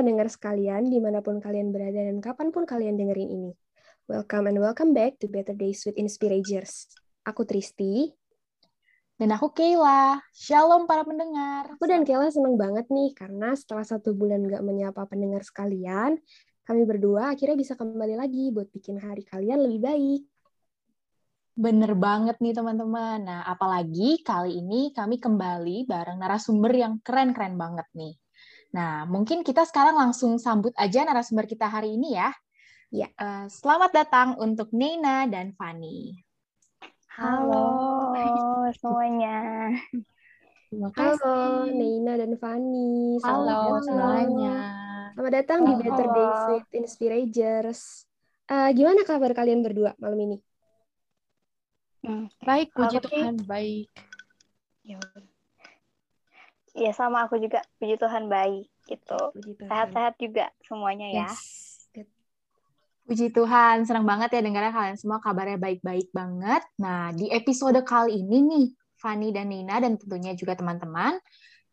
pendengar sekalian, di mana pun kalian berada dan kapan pun kalian dengerin ini. Welcome and welcome back to Better Days with Inspirators. Aku Tristi. Dan aku Kayla. Shalom para pendengar. Aku dan Kayla seneng banget nih, karena setelah satu bulan gak menyapa pendengar sekalian, kami berdua akhirnya bisa kembali lagi buat bikin hari kalian lebih baik. Bener banget nih teman-teman. Nah, apalagi kali ini kami kembali bareng narasumber yang keren-keren banget nih. Nah, mungkin kita sekarang langsung sambut aja narasumber kita hari ini ya. Ya, uh, selamat datang untuk Nina dan Fani. Halo, semuanya. Terima kasih. Halo, Nina dan Fani. Halo semuanya. Selamat datang Halo. di Better Days with Inspirators. Uh, gimana kabar kalian berdua malam ini? Hmm, baik, puji Tuhan, baik. Ya Iya sama aku juga puji Tuhan baik gitu. Sehat-sehat juga semuanya ya. Puji Tuhan, senang banget ya dengarnya kalian semua kabarnya baik-baik banget. Nah, di episode kali ini nih, Fani dan Nina dan tentunya juga teman-teman,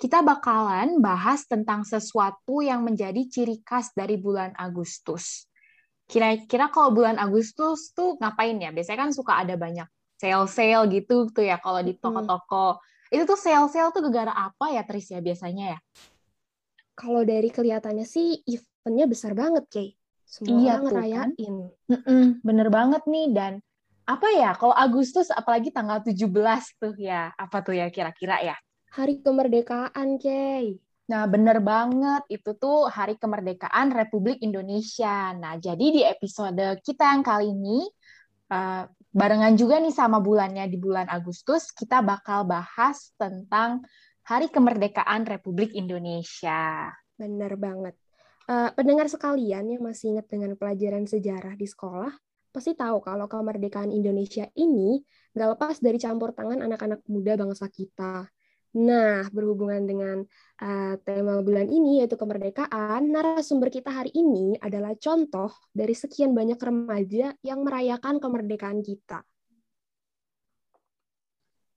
kita bakalan bahas tentang sesuatu yang menjadi ciri khas dari bulan Agustus. Kira-kira kalau bulan Agustus tuh ngapain ya? Biasanya kan suka ada banyak sale-sale gitu tuh ya kalau di toko-toko. Hmm itu tuh sel-sel tuh gegara apa ya Tris ya biasanya ya? Kalau dari kelihatannya sih eventnya besar banget, Kay. Semua iya, orang ngerayain. Kan? bener banget nih. Dan apa ya, kalau Agustus apalagi tanggal 17 tuh ya, apa tuh ya kira-kira ya? Hari kemerdekaan, Kay. Nah, bener banget. Itu tuh Hari Kemerdekaan Republik Indonesia. Nah, jadi di episode kita yang kali ini, uh, barengan juga nih sama bulannya di bulan Agustus, kita bakal bahas tentang Hari Kemerdekaan Republik Indonesia. Benar banget. Uh, pendengar sekalian yang masih ingat dengan pelajaran sejarah di sekolah, pasti tahu kalau kemerdekaan Indonesia ini nggak lepas dari campur tangan anak-anak muda bangsa kita. Nah, berhubungan dengan uh, tema bulan ini yaitu kemerdekaan, narasumber kita hari ini adalah contoh dari sekian banyak remaja yang merayakan kemerdekaan kita.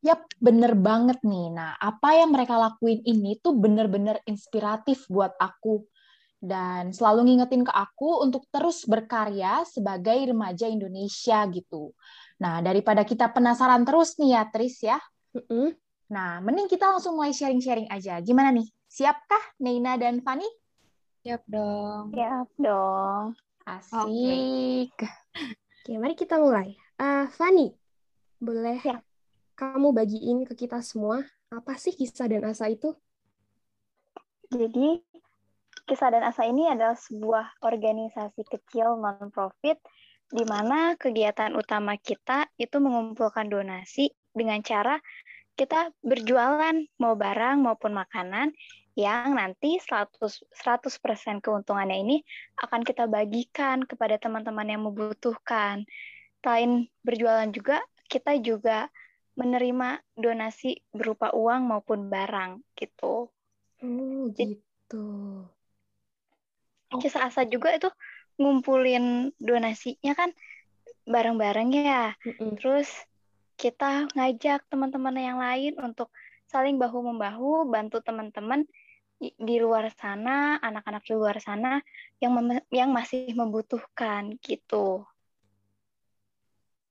Yap, bener banget nih. Nah, apa yang mereka lakuin ini tuh bener-bener inspiratif buat aku. Dan selalu ngingetin ke aku untuk terus berkarya sebagai remaja Indonesia gitu. Nah, daripada kita penasaran terus nih ya, Tris ya. Mm -hmm Nah, mending kita langsung mulai sharing-sharing aja. Gimana nih? Siapkah Neina dan Fani? Siap dong. Siap dong. Asik. Oke, mari kita mulai. Uh, Fani, boleh ya. kamu bagiin ke kita semua apa sih kisah dan asa itu? Jadi, kisah dan asa ini adalah sebuah organisasi kecil non-profit di mana kegiatan utama kita itu mengumpulkan donasi dengan cara kita berjualan mau barang maupun makanan yang nanti 100 100% keuntungannya ini akan kita bagikan kepada teman-teman yang membutuhkan. Selain berjualan juga, kita juga menerima donasi berupa uang maupun barang gitu. Oh, gitu. Kisah asa juga itu ngumpulin donasinya kan bareng-bareng ya. Mm -mm. Terus kita ngajak teman-teman yang lain untuk saling bahu-membahu, bantu teman-teman di luar sana, anak-anak di luar sana yang yang masih membutuhkan gitu.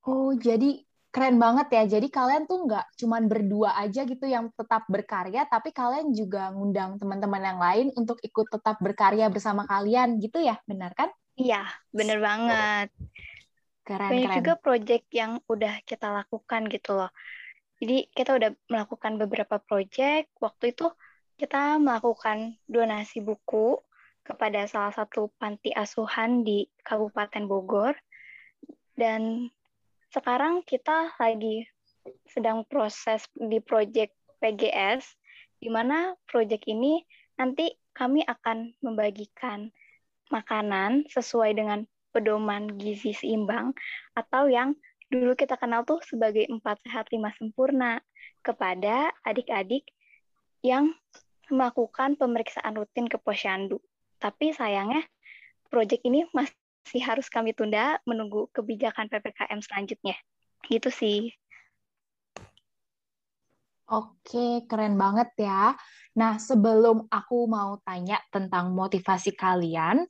Oh, jadi keren banget ya. Jadi kalian tuh nggak cuman berdua aja gitu yang tetap berkarya, tapi kalian juga ngundang teman-teman yang lain untuk ikut tetap berkarya bersama kalian gitu ya, benar kan? Iya, benar banyak. Oh. Keren, Banyak keren. juga project yang udah kita lakukan gitu loh. Jadi kita udah melakukan beberapa project. Waktu itu kita melakukan donasi buku kepada salah satu panti asuhan di Kabupaten Bogor. Dan sekarang kita lagi sedang proses di project PGS, di mana project ini nanti kami akan membagikan makanan sesuai dengan pedoman gizi seimbang atau yang dulu kita kenal tuh sebagai empat sehat lima sempurna kepada adik-adik yang melakukan pemeriksaan rutin ke posyandu. Tapi sayangnya proyek ini masih harus kami tunda menunggu kebijakan PPKM selanjutnya. Gitu sih. Oke, keren banget ya. Nah, sebelum aku mau tanya tentang motivasi kalian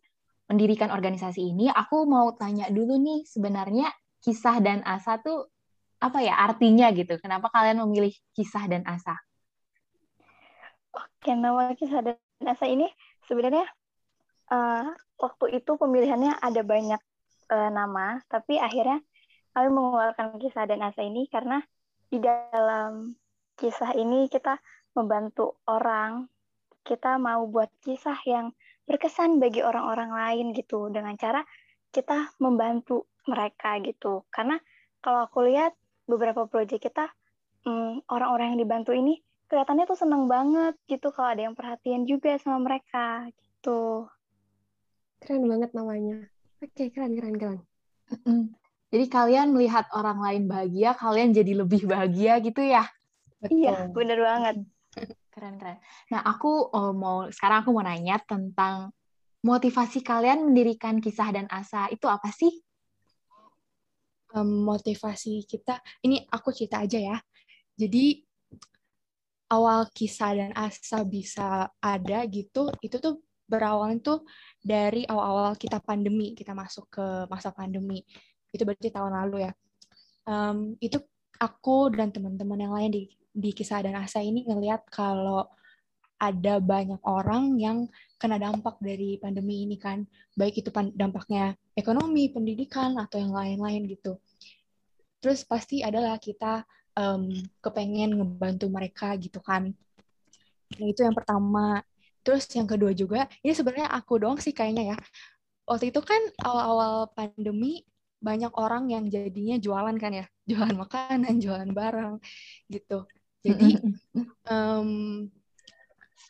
mendirikan organisasi ini, aku mau tanya dulu nih, sebenarnya kisah dan asa tuh apa ya artinya gitu? Kenapa kalian memilih kisah dan asa? Oke, nama kisah dan asa ini sebenarnya uh, waktu itu pemilihannya ada banyak uh, nama, tapi akhirnya kami mengeluarkan kisah dan asa ini karena di dalam kisah ini kita membantu orang, kita mau buat kisah yang berkesan bagi orang-orang lain gitu dengan cara kita membantu mereka gitu. Karena kalau aku lihat beberapa proyek kita hmm, orang-orang yang dibantu ini kelihatannya tuh seneng banget gitu kalau ada yang perhatian juga sama mereka gitu. Keren banget namanya. Oke, keren keren keren. Jadi kalian melihat orang lain bahagia, kalian jadi lebih bahagia gitu ya? Iya, bener banget. Keren keren. Nah, aku oh, mau sekarang aku mau nanya tentang motivasi kalian mendirikan kisah dan asa itu apa sih? Um, motivasi kita, ini aku cerita aja ya. Jadi awal kisah dan asa bisa ada gitu, itu tuh berawal tuh dari awal-awal kita pandemi, kita masuk ke masa pandemi. Itu berarti tahun lalu ya. Um, itu aku dan teman-teman yang lain di di kisah dan asa ini ngelihat kalau ada banyak orang yang kena dampak dari pandemi ini kan, baik itu dampaknya ekonomi, pendidikan atau yang lain-lain gitu. Terus pasti adalah kita um, kepengen ngebantu mereka gitu kan. Nah itu yang pertama. Terus yang kedua juga, ini sebenarnya aku doang sih kayaknya ya. Waktu itu kan awal-awal pandemi banyak orang yang jadinya jualan kan ya, jualan makanan, jualan barang gitu. Jadi um,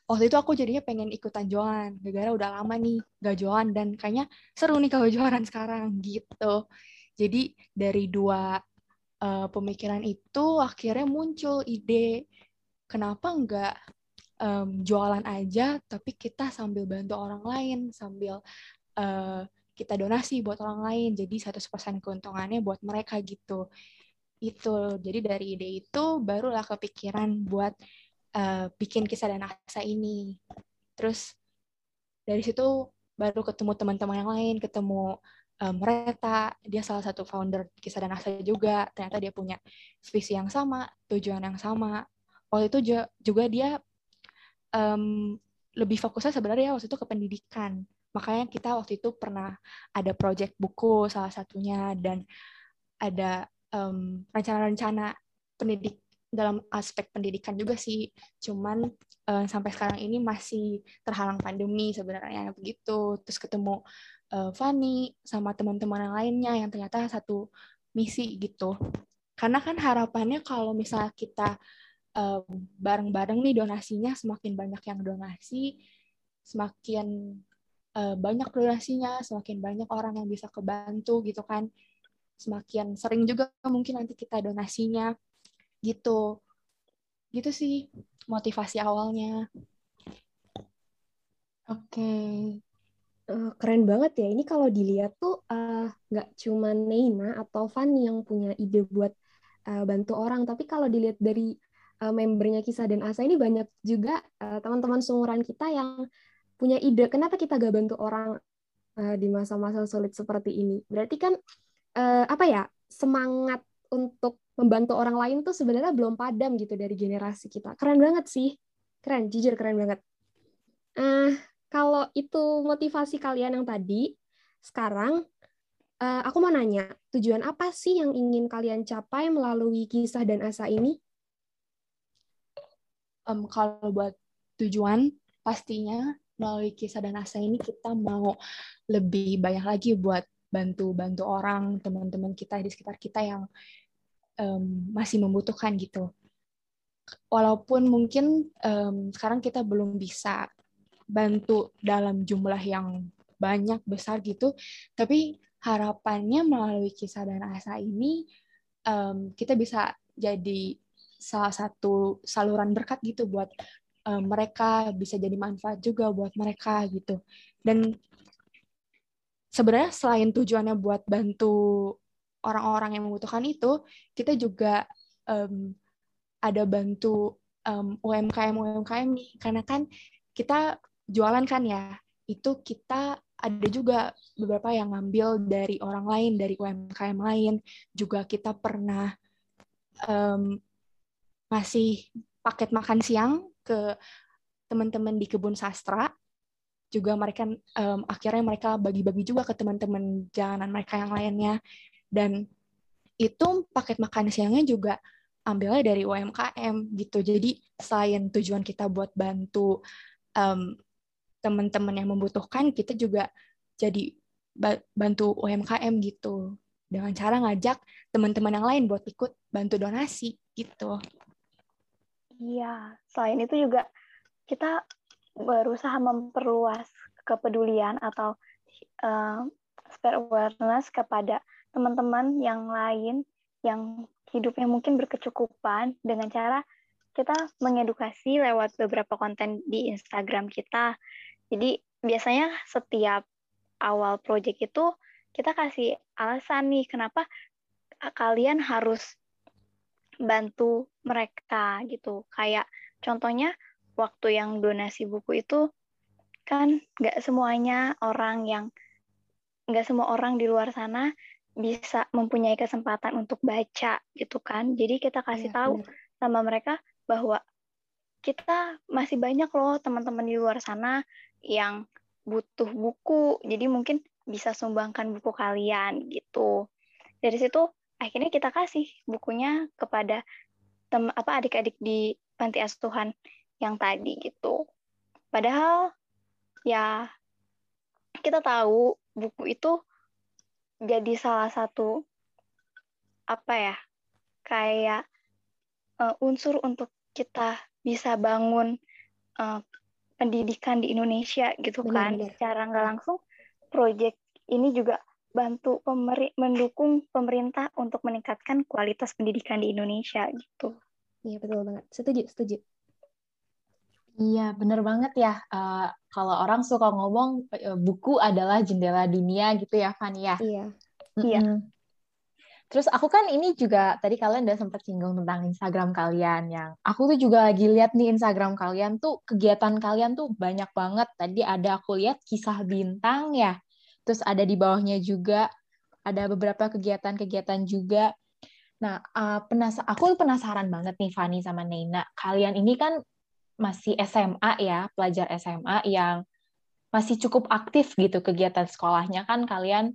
waktu itu aku jadinya pengen ikutan jualan, gara-gara udah lama nih gak jualan dan kayaknya seru nih kalau jualan sekarang gitu. Jadi dari dua uh, pemikiran itu akhirnya muncul ide kenapa nggak um, jualan aja, tapi kita sambil bantu orang lain, sambil uh, kita donasi buat orang lain, jadi satu persen keuntungannya buat mereka gitu itu jadi dari ide itu barulah kepikiran buat uh, bikin kisah dan asa ini. Terus dari situ baru ketemu teman-teman yang lain ketemu um, dia salah satu founder kisah dan asa juga. Ternyata dia punya visi yang sama tujuan yang sama. Waktu itu juga dia um, lebih fokusnya sebenarnya waktu itu ke pendidikan. Makanya kita waktu itu pernah ada project buku salah satunya dan ada um, rencana-rencana pendidik dalam aspek pendidikan juga sih. Cuman uh, sampai sekarang ini masih terhalang pandemi sebenarnya begitu. Terus ketemu uh, Fanny sama teman-teman yang lainnya yang ternyata satu misi gitu. Karena kan harapannya kalau misalnya kita bareng-bareng nih donasinya semakin banyak yang donasi, semakin uh, banyak donasinya, semakin banyak orang yang bisa kebantu gitu kan semakin sering juga mungkin nanti kita donasinya gitu. Gitu sih motivasi awalnya. Oke. Okay. uh, eh, keren banget ya. Ini kalau dilihat tuh uh, nggak cuma Neina atau Fanny yang punya ide buat uh, bantu orang. Tapi kalau dilihat dari uh, membernya kisah dan asa ini banyak juga uh, teman-teman seumuran kita yang punya ide kenapa kita gak bantu orang uh, di masa-masa sulit seperti ini. Berarti kan uh, apa ya semangat untuk membantu orang lain tuh sebenarnya belum padam gitu dari generasi kita. Keren banget sih, keren, jujur keren banget. Uh, kalau itu motivasi kalian yang tadi, sekarang uh, aku mau nanya, tujuan apa sih yang ingin kalian capai melalui kisah dan asa ini? Um, kalau buat tujuan, pastinya melalui kisah dan asa ini kita mau lebih banyak lagi buat bantu-bantu orang, teman-teman kita di sekitar kita yang um, masih membutuhkan gitu. Walaupun mungkin um, sekarang kita belum bisa bantu dalam jumlah yang banyak besar gitu, tapi harapannya melalui kisah dan asa ini um, kita bisa jadi salah satu saluran berkat gitu buat um, mereka bisa jadi manfaat juga buat mereka gitu dan sebenarnya selain tujuannya buat bantu orang-orang yang membutuhkan itu, kita juga um, ada bantu um, UMKM UMKM nih. Karena kan kita jualan kan ya itu kita ada juga beberapa yang ngambil dari orang lain dari UMKM lain. Juga kita pernah um, ngasih paket makan siang ke teman-teman di kebun sastra juga mereka um, akhirnya mereka bagi-bagi juga ke teman-teman jalanan mereka yang lainnya. Dan itu paket makan siangnya juga ambilnya dari UMKM gitu. Jadi selain tujuan kita buat bantu um, teman-teman yang membutuhkan kita juga jadi bantu UMKM gitu. Dengan cara ngajak teman-teman yang lain buat ikut bantu donasi gitu. Iya, selain itu juga kita berusaha memperluas kepedulian atau uh, spread awareness kepada teman-teman yang lain yang hidupnya mungkin berkecukupan dengan cara kita mengedukasi lewat beberapa konten di Instagram kita. Jadi biasanya setiap awal project itu kita kasih alasan nih kenapa kalian harus bantu mereka gitu. Kayak contohnya waktu yang donasi buku itu kan nggak semuanya orang yang nggak semua orang di luar sana bisa mempunyai kesempatan untuk baca gitu kan. Jadi kita kasih ya, tahu benar. sama mereka bahwa kita masih banyak loh teman-teman di luar sana yang butuh buku. Jadi mungkin bisa sumbangkan buku kalian gitu. Dari situ akhirnya kita kasih bukunya kepada tem apa adik-adik di panti asuhan yang tadi gitu. Padahal ya kita tahu buku itu jadi salah satu apa ya kayak uh, unsur untuk kita bisa bangun uh, pendidikan di Indonesia gitu kan benar. secara nggak langsung proyek ini juga bantu pemeri mendukung pemerintah untuk meningkatkan kualitas pendidikan di Indonesia gitu. Iya betul banget, setuju setuju. Iya, bener banget ya. Uh, kalau orang suka ngomong uh, buku adalah jendela dunia gitu ya, Fanny ya. Iya. Mm-hmm. Iya. Terus aku kan ini juga tadi kalian udah sempat singgung tentang Instagram kalian yang aku tuh juga lagi lihat nih Instagram kalian tuh kegiatan kalian tuh banyak banget. Tadi ada aku lihat kisah bintang ya. Terus ada di bawahnya juga ada beberapa kegiatan-kegiatan juga. Nah, uh, penas aku penasaran banget nih Fanny sama Neina. Kalian ini kan masih SMA ya, pelajar SMA yang masih cukup aktif gitu kegiatan sekolahnya kan kalian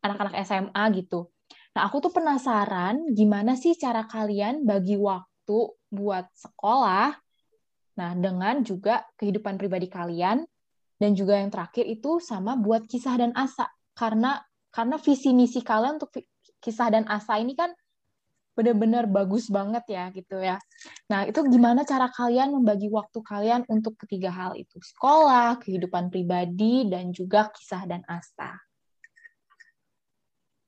anak-anak SMA gitu. Nah, aku tuh penasaran gimana sih cara kalian bagi waktu buat sekolah, nah dengan juga kehidupan pribadi kalian, dan juga yang terakhir itu sama buat kisah dan asa. Karena karena visi misi kalian untuk kisah dan asa ini kan benar-benar bagus banget ya gitu ya. Nah, itu gimana cara kalian membagi waktu kalian untuk ketiga hal itu? Sekolah, kehidupan pribadi, dan juga kisah dan asa.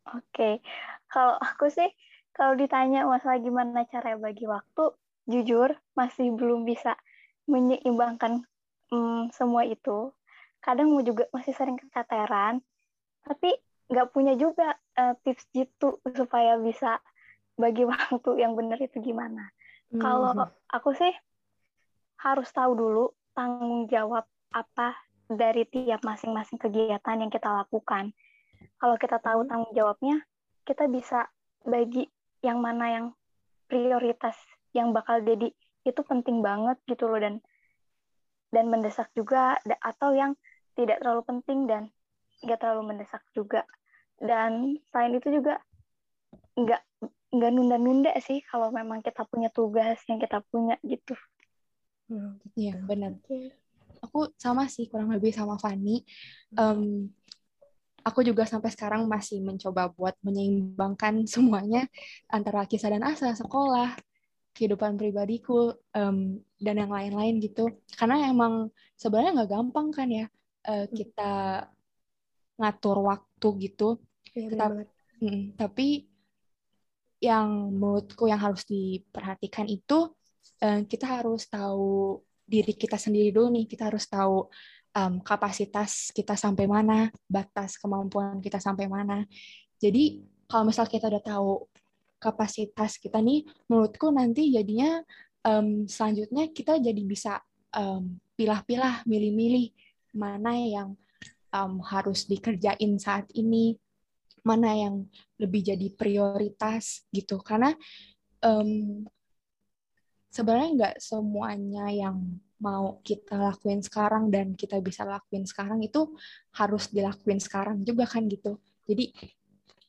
Oke, kalau aku sih, kalau ditanya masalah gimana cara bagi waktu, jujur masih belum bisa menyeimbangkan hmm, semua itu. Kadang mau juga masih sering keteteran, tapi nggak punya juga uh, tips gitu supaya bisa bagi waktu yang benar itu gimana. Hmm. Kalau aku sih harus tahu dulu tanggung jawab apa dari tiap masing-masing kegiatan yang kita lakukan. Kalau kita tahu hmm. tanggung jawabnya, kita bisa bagi yang mana yang prioritas yang bakal jadi itu penting banget gitu loh dan dan mendesak juga atau yang tidak terlalu penting dan nggak terlalu mendesak juga dan selain itu juga nggak nggak nunda-nunda sih kalau memang kita punya tugas yang kita punya gitu. Hmm, iya hmm, benar. Aku sama sih kurang lebih sama Fanny. Um, aku juga sampai sekarang masih mencoba buat menyeimbangkan semuanya antara kisah dan asa sekolah, kehidupan pribadiku um, dan yang lain-lain gitu. Karena emang sebenarnya nggak gampang kan ya uh, kita ngatur waktu gitu. Ya, kita, mm, tapi yang menurutku yang harus diperhatikan itu uh, kita harus tahu diri kita sendiri dulu nih. Kita harus tahu um, kapasitas kita sampai mana batas kemampuan kita sampai mana. Jadi kalau misal kita udah tahu kapasitas kita nih, menurutku nanti jadinya um, selanjutnya kita jadi bisa um, pilah-pilah, milih-milih mana yang um, harus dikerjain saat ini, mana yang lebih jadi prioritas gitu. Karena um, sebenarnya nggak semuanya yang mau kita lakuin sekarang dan kita bisa lakuin sekarang itu harus dilakuin sekarang juga kan gitu. Jadi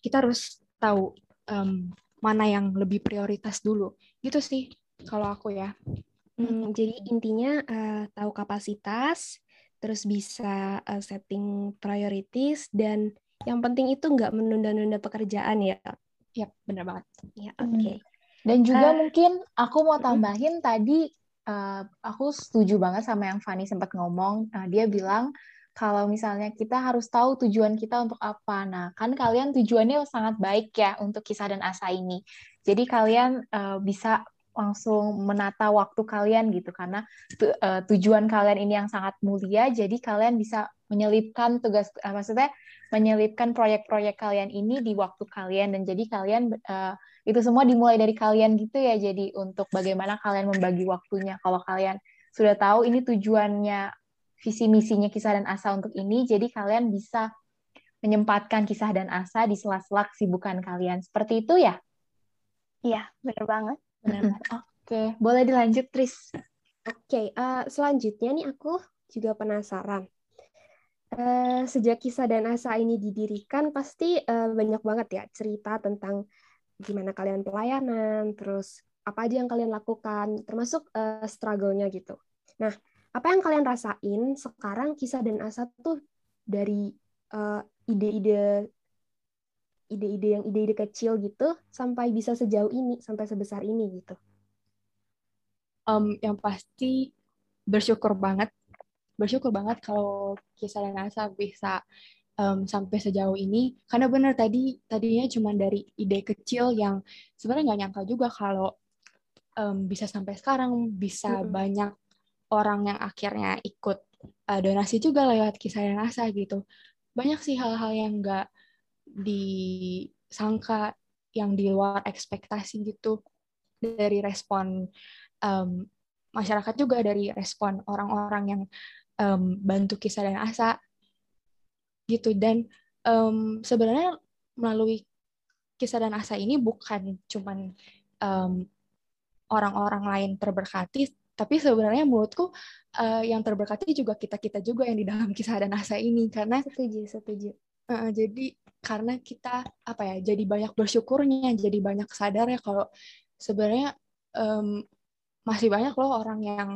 kita harus tahu um, mana yang lebih prioritas dulu. Gitu sih kalau aku ya. Hmm, jadi intinya uh, tahu kapasitas, terus bisa uh, setting priorities dan yang penting itu nggak menunda-nunda pekerjaan ya. Ya, benar banget. Ya, oke. Okay. Dan juga uh, mungkin aku mau tambahin uh, tadi uh, aku setuju banget sama yang Fanny sempat ngomong. Uh, dia bilang kalau misalnya kita harus tahu tujuan kita untuk apa. Nah, kan kalian tujuannya sangat baik ya untuk kisah dan asa ini. Jadi kalian uh, bisa langsung menata waktu kalian gitu. Karena tu, uh, tujuan kalian ini yang sangat mulia. Jadi kalian bisa menyelipkan tugas uh, maksudnya menyelipkan proyek-proyek kalian ini di waktu kalian. Dan jadi kalian uh, itu semua dimulai dari kalian gitu ya. Jadi untuk bagaimana kalian membagi waktunya. Kalau kalian sudah tahu ini tujuannya visi misinya kisah dan asa untuk ini jadi kalian bisa menyempatkan kisah dan asa di sela-sela kesibukan kalian. Seperti itu ya? Iya benar banget benar. Oke boleh dilanjut Tris. Oke uh, selanjutnya nih aku juga penasaran. Uh, sejak kisah dan asa ini didirikan pasti uh, banyak banget ya cerita tentang gimana kalian pelayanan, terus apa aja yang kalian lakukan, termasuk uh, struggle-nya gitu. Nah, apa yang kalian rasain sekarang kisah dan asa tuh dari uh, ide-ide ide-ide yang ide-ide kecil gitu sampai bisa sejauh ini, sampai sebesar ini gitu. Um, yang pasti bersyukur banget, bersyukur banget kalau kisah dan asa bisa um, sampai sejauh ini karena benar tadi tadinya cuma dari ide kecil yang sebenarnya nggak nyangka juga kalau um, bisa sampai sekarang bisa mm -hmm. banyak orang yang akhirnya ikut uh, donasi juga lewat kisah dan asa gitu banyak sih hal-hal yang nggak disangka yang di luar ekspektasi gitu dari respon um, masyarakat juga dari respon orang-orang yang um, bantu kisah dan asa gitu. Dan um, sebenarnya melalui kisah dan asa ini bukan cuman um, orang-orang lain terberkati tapi sebenarnya menurutku uh, yang terberkati juga kita kita juga yang di dalam kisah dan asa ini. Karena setuju setuju. Uh, jadi karena kita apa ya jadi banyak bersyukurnya jadi banyak sadar ya kalau sebenarnya um, masih banyak loh orang yang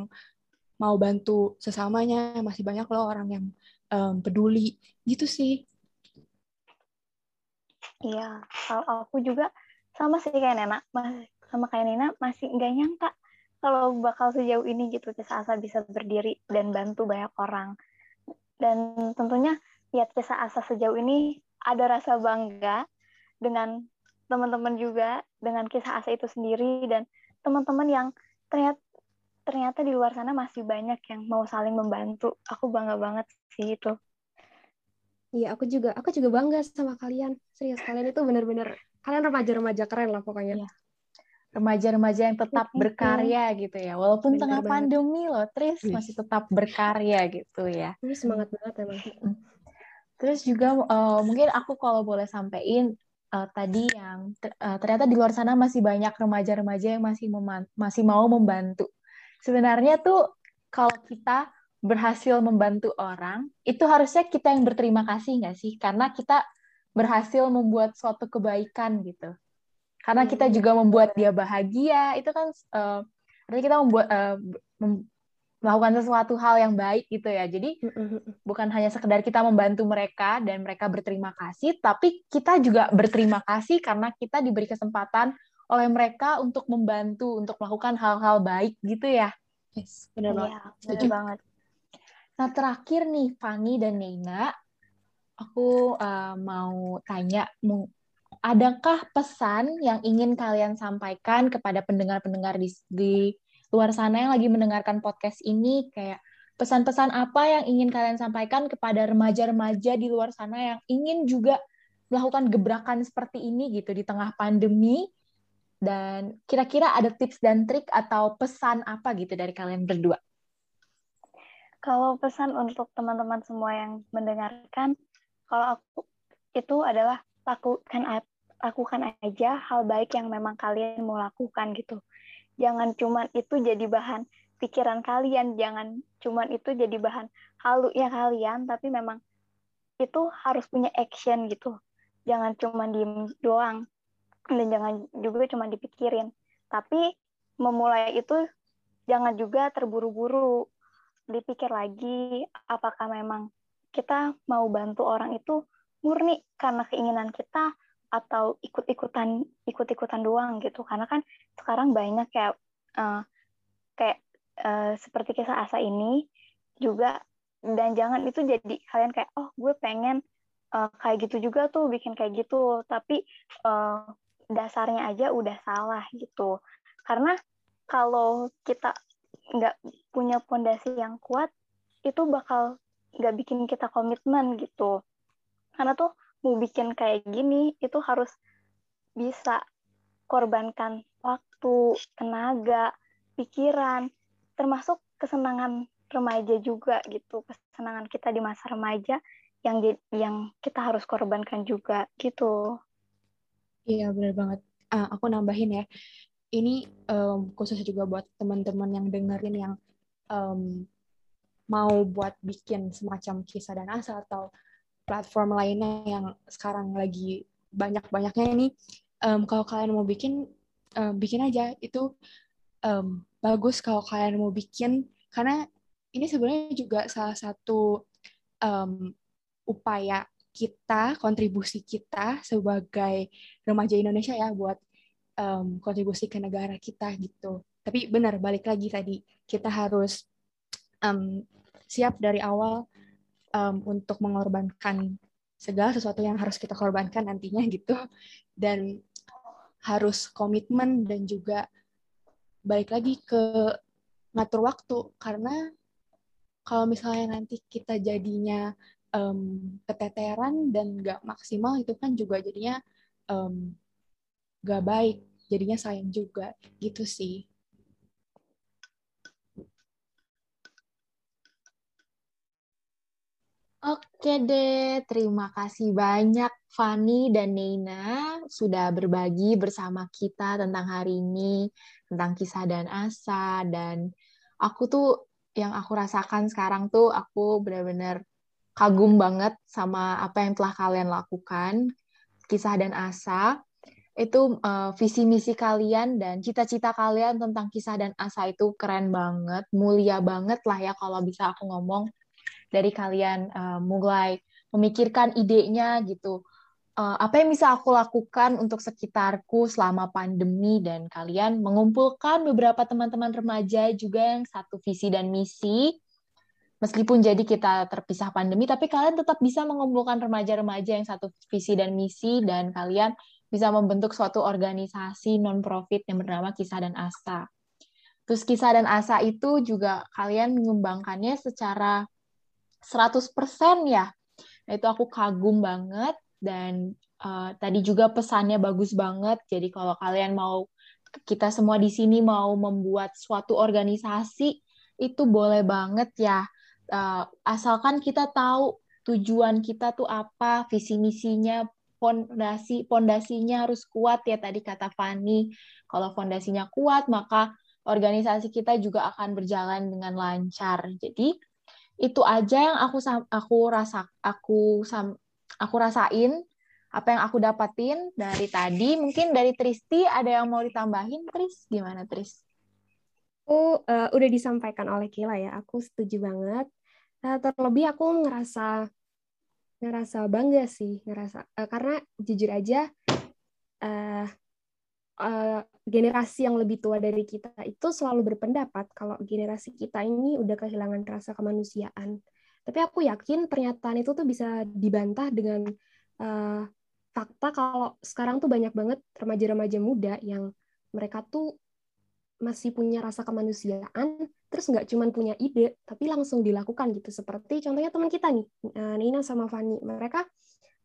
mau bantu sesamanya masih banyak loh orang yang um, peduli gitu sih. Iya kalau aku juga sama sih kayak Nena sama kayak Nina masih nggak nyangka kalau bakal sejauh ini gitu kisah asa bisa berdiri dan bantu banyak orang. Dan tentunya lihat kisah asa sejauh ini ada rasa bangga dengan teman-teman juga dengan kisah asa itu sendiri dan teman-teman yang ternyata ternyata di luar sana masih banyak yang mau saling membantu. Aku bangga banget sih itu. Iya, aku juga aku juga bangga sama kalian. Serius kalian itu benar-benar kalian remaja-remaja keren lah pokoknya. Iya. Remaja-remaja yang tetap berkarya gitu ya. Walaupun Bener tengah banget. pandemi loh, Tris yes. masih tetap berkarya gitu ya. Ini semangat banget emang. Terus juga uh, mungkin aku kalau boleh sampaikan uh, tadi yang uh, ternyata di luar sana masih banyak remaja-remaja yang masih masih mau membantu sebenarnya tuh kalau kita berhasil membantu orang, itu harusnya kita yang berterima kasih nggak sih? Karena kita berhasil membuat suatu kebaikan gitu. Karena kita hmm. juga membuat dia bahagia, itu kan uh, artinya kita membuat uh, mem melakukan sesuatu hal yang baik gitu ya. Jadi bukan hanya sekedar kita membantu mereka dan mereka berterima kasih, tapi kita juga berterima kasih karena kita diberi kesempatan oleh mereka untuk membantu untuk melakukan hal-hal baik gitu ya. Yes, benar iya, banget. Benar banget. Nah, terakhir nih Fanny dan Neina, aku uh, mau tanya adakah pesan yang ingin kalian sampaikan kepada pendengar-pendengar di, di luar sana yang lagi mendengarkan podcast ini kayak pesan-pesan apa yang ingin kalian sampaikan kepada remaja-remaja di luar sana yang ingin juga melakukan gebrakan seperti ini gitu di tengah pandemi Dan kira-kira ada tips dan trik atau pesan apa gitu dari kalian berdua? Kalau pesan untuk teman-teman semua yang mendengarkan, kalau aku itu adalah lakukan lakukan aja hal baik yang memang kalian mau lakukan gitu. Jangan cuman itu jadi bahan pikiran kalian, jangan cuman itu jadi bahan halu ya kalian, tapi memang itu harus punya action gitu. Jangan cuma diem doang dan jangan juga cuma dipikirin. Tapi memulai itu jangan juga terburu-buru. Dipikir lagi apakah memang kita mau bantu orang itu murni karena keinginan kita atau ikut-ikutan ikut-ikutan doang gitu. Karena kan sekarang banyak kayak uh, kayak uh, seperti kisah Asa ini juga. Dan jangan itu jadi kalian kayak oh gue pengen uh, kayak gitu juga tuh bikin kayak gitu. Tapi uh, dasarnya aja udah salah gitu. Karena kalau kita nggak punya fondasi yang kuat itu bakal nggak bikin kita komitmen gitu. Karena tuh mau bikin kayak gini itu harus bisa korbankan waktu tenaga pikiran termasuk kesenangan remaja juga gitu kesenangan kita di masa remaja yang yang kita harus korbankan juga gitu. Iya benar banget. Uh, aku nambahin ya. Ini um, khusus juga buat teman-teman yang dengerin yang um, mau buat bikin semacam kisah dan asa atau platform lainnya yang sekarang lagi banyak-banyaknya ini um, kalau kalian mau bikin um, bikin aja. Itu um, bagus kalau kalian mau bikin karena ini sebenarnya juga salah satu um, upaya kita kontribusi kita sebagai remaja Indonesia ya buat um, kontribusi ke negara kita gitu. Tapi benar balik lagi tadi kita harus um, siap dari awal um, untuk mengorbankan segala sesuatu yang harus kita korbankan nantinya gitu. Dan harus komitmen dan juga balik lagi ke ngatur waktu. Karena kalau misalnya nanti kita jadinya um, keteteran dan nggak maksimal itu kan juga jadinya um, baik jadinya sayang juga. Gitu sih Oke deh, terima kasih banyak Fani dan Neina sudah berbagi bersama kita tentang hari ini, tentang kisah dan asa, dan aku tuh yang aku rasakan sekarang tuh aku benar-benar kagum banget sama apa yang telah kalian lakukan, kisah dan asa. Itu uh, visi misi kalian dan cita-cita kalian tentang kisah dan asa itu keren banget, mulia banget lah ya kalau bisa aku ngomong dari kalian uh, mulai memikirkan idenya gitu. Uh, apa yang bisa aku lakukan untuk sekitarku selama pandemi dan kalian mengumpulkan beberapa teman-teman remaja juga yang satu visi dan misi. Meskipun jadi kita terpisah pandemi, tapi kalian tetap bisa mengumpulkan remaja-remaja yang satu visi dan misi dan kalian bisa membentuk suatu organisasi non-profit yang bernama Kisah dan Asa. Terus Kisah dan Asa itu juga kalian mengembangkannya secara 100% ya. Nah, itu aku kagum banget dan uh, tadi juga pesannya bagus banget. Jadi kalau kalian mau kita semua di sini mau membuat suatu organisasi itu boleh banget ya. Uh, asalkan kita tahu tujuan kita tuh apa, visi misinya, fondasi pondasinya harus kuat ya tadi kata Fani. Kalau fondasinya kuat maka organisasi kita juga akan berjalan dengan lancar. Jadi itu aja yang aku aku rasa aku aku rasain apa yang aku dapatin dari tadi. Mungkin dari Tristi ada yang mau ditambahin Tris? Gimana Tris? Aku uh, udah disampaikan oleh Kila ya aku setuju banget. Uh, terlebih aku ngerasa ngerasa bangga sih ngerasa uh, karena jujur aja uh, uh, generasi yang lebih tua dari kita itu selalu berpendapat kalau generasi kita ini udah kehilangan rasa kemanusiaan. Tapi aku yakin pernyataan itu tuh bisa dibantah dengan uh, fakta kalau sekarang tuh banyak banget remaja-remaja muda yang mereka tuh masih punya rasa kemanusiaan, terus nggak cuma punya ide, tapi langsung dilakukan gitu. Seperti contohnya teman kita nih, eh, Nina sama Fani. Mereka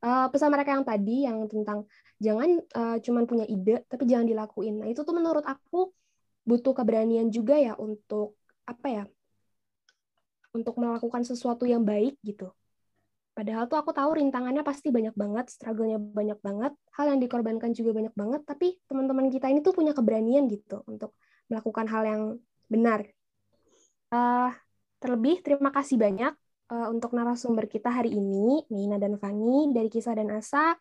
uh, pesan mereka yang tadi yang tentang jangan uh, cuman punya ide tapi jangan dilakuin. Nah, itu tuh menurut aku butuh keberanian juga ya untuk apa ya? Untuk melakukan sesuatu yang baik gitu. Padahal tuh aku tahu rintangannya pasti banyak banget, struggle-nya banyak banget, hal yang dikorbankan juga banyak banget, tapi teman-teman kita ini tuh punya keberanian gitu untuk melakukan hal yang benar. Uh, terlebih, terima kasih banyak uh, untuk narasumber kita hari ini, Nina dan Fani dari Kisah dan Asa,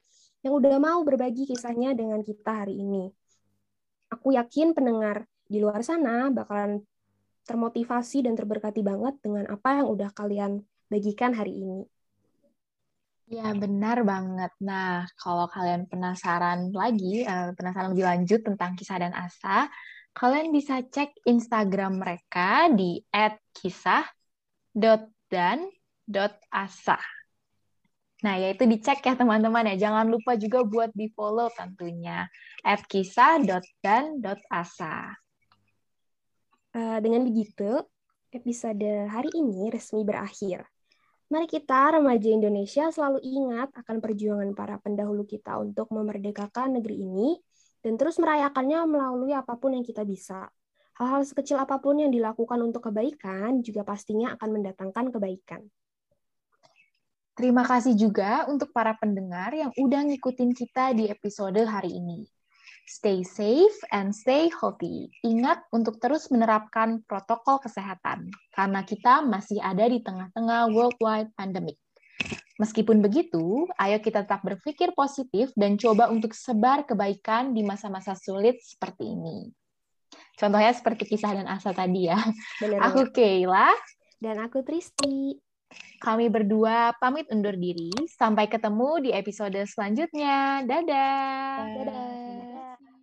yang udah mau berbagi kisahnya dengan kita hari ini. Aku yakin pendengar di luar sana bakalan termotivasi dan terberkati banget dengan apa yang udah kalian bagikan hari ini. Ya, benar banget. Nah, kalau kalian penasaran lagi, uh, penasaran lebih lanjut tentang kisah dan asa, kalian bisa cek Instagram mereka di @kisah.dan asa. Nah, yaitu dicek ya teman-teman ya. Jangan lupa juga buat di-follow tentunya. Kisah.dan.asa. Uh, dengan begitu, episode hari ini resmi berakhir. Mari kita, remaja Indonesia, selalu ingat akan perjuangan para pendahulu kita untuk memerdekakan negeri ini dan terus merayakannya melalui apa pun yang kita bisa. Hal-hal sekecil apa pun yang dilakukan untuk kebaikan juga pastinya akan mendatangkan kebaikan. Terima kasih juga untuk para pendengar yang udah ngikutin kita di episode hari ini. Stay safe and stay healthy. Ingat untuk terus menerapkan protokol kesehatan, karena kita masih ada di tengah-tengah worldwide pandemic. Meskipun begitu, ayo kita tetap berpikir positif dan coba untuk sebar kebaikan di masa-masa sulit seperti ini. Contohnya seperti kisah dan asa tadi ya. Benar, aku Kayla. Dan aku Tristi. Kami berdua pamit undur diri. Sampai ketemu di episode selanjutnya. Dadah. Dadah.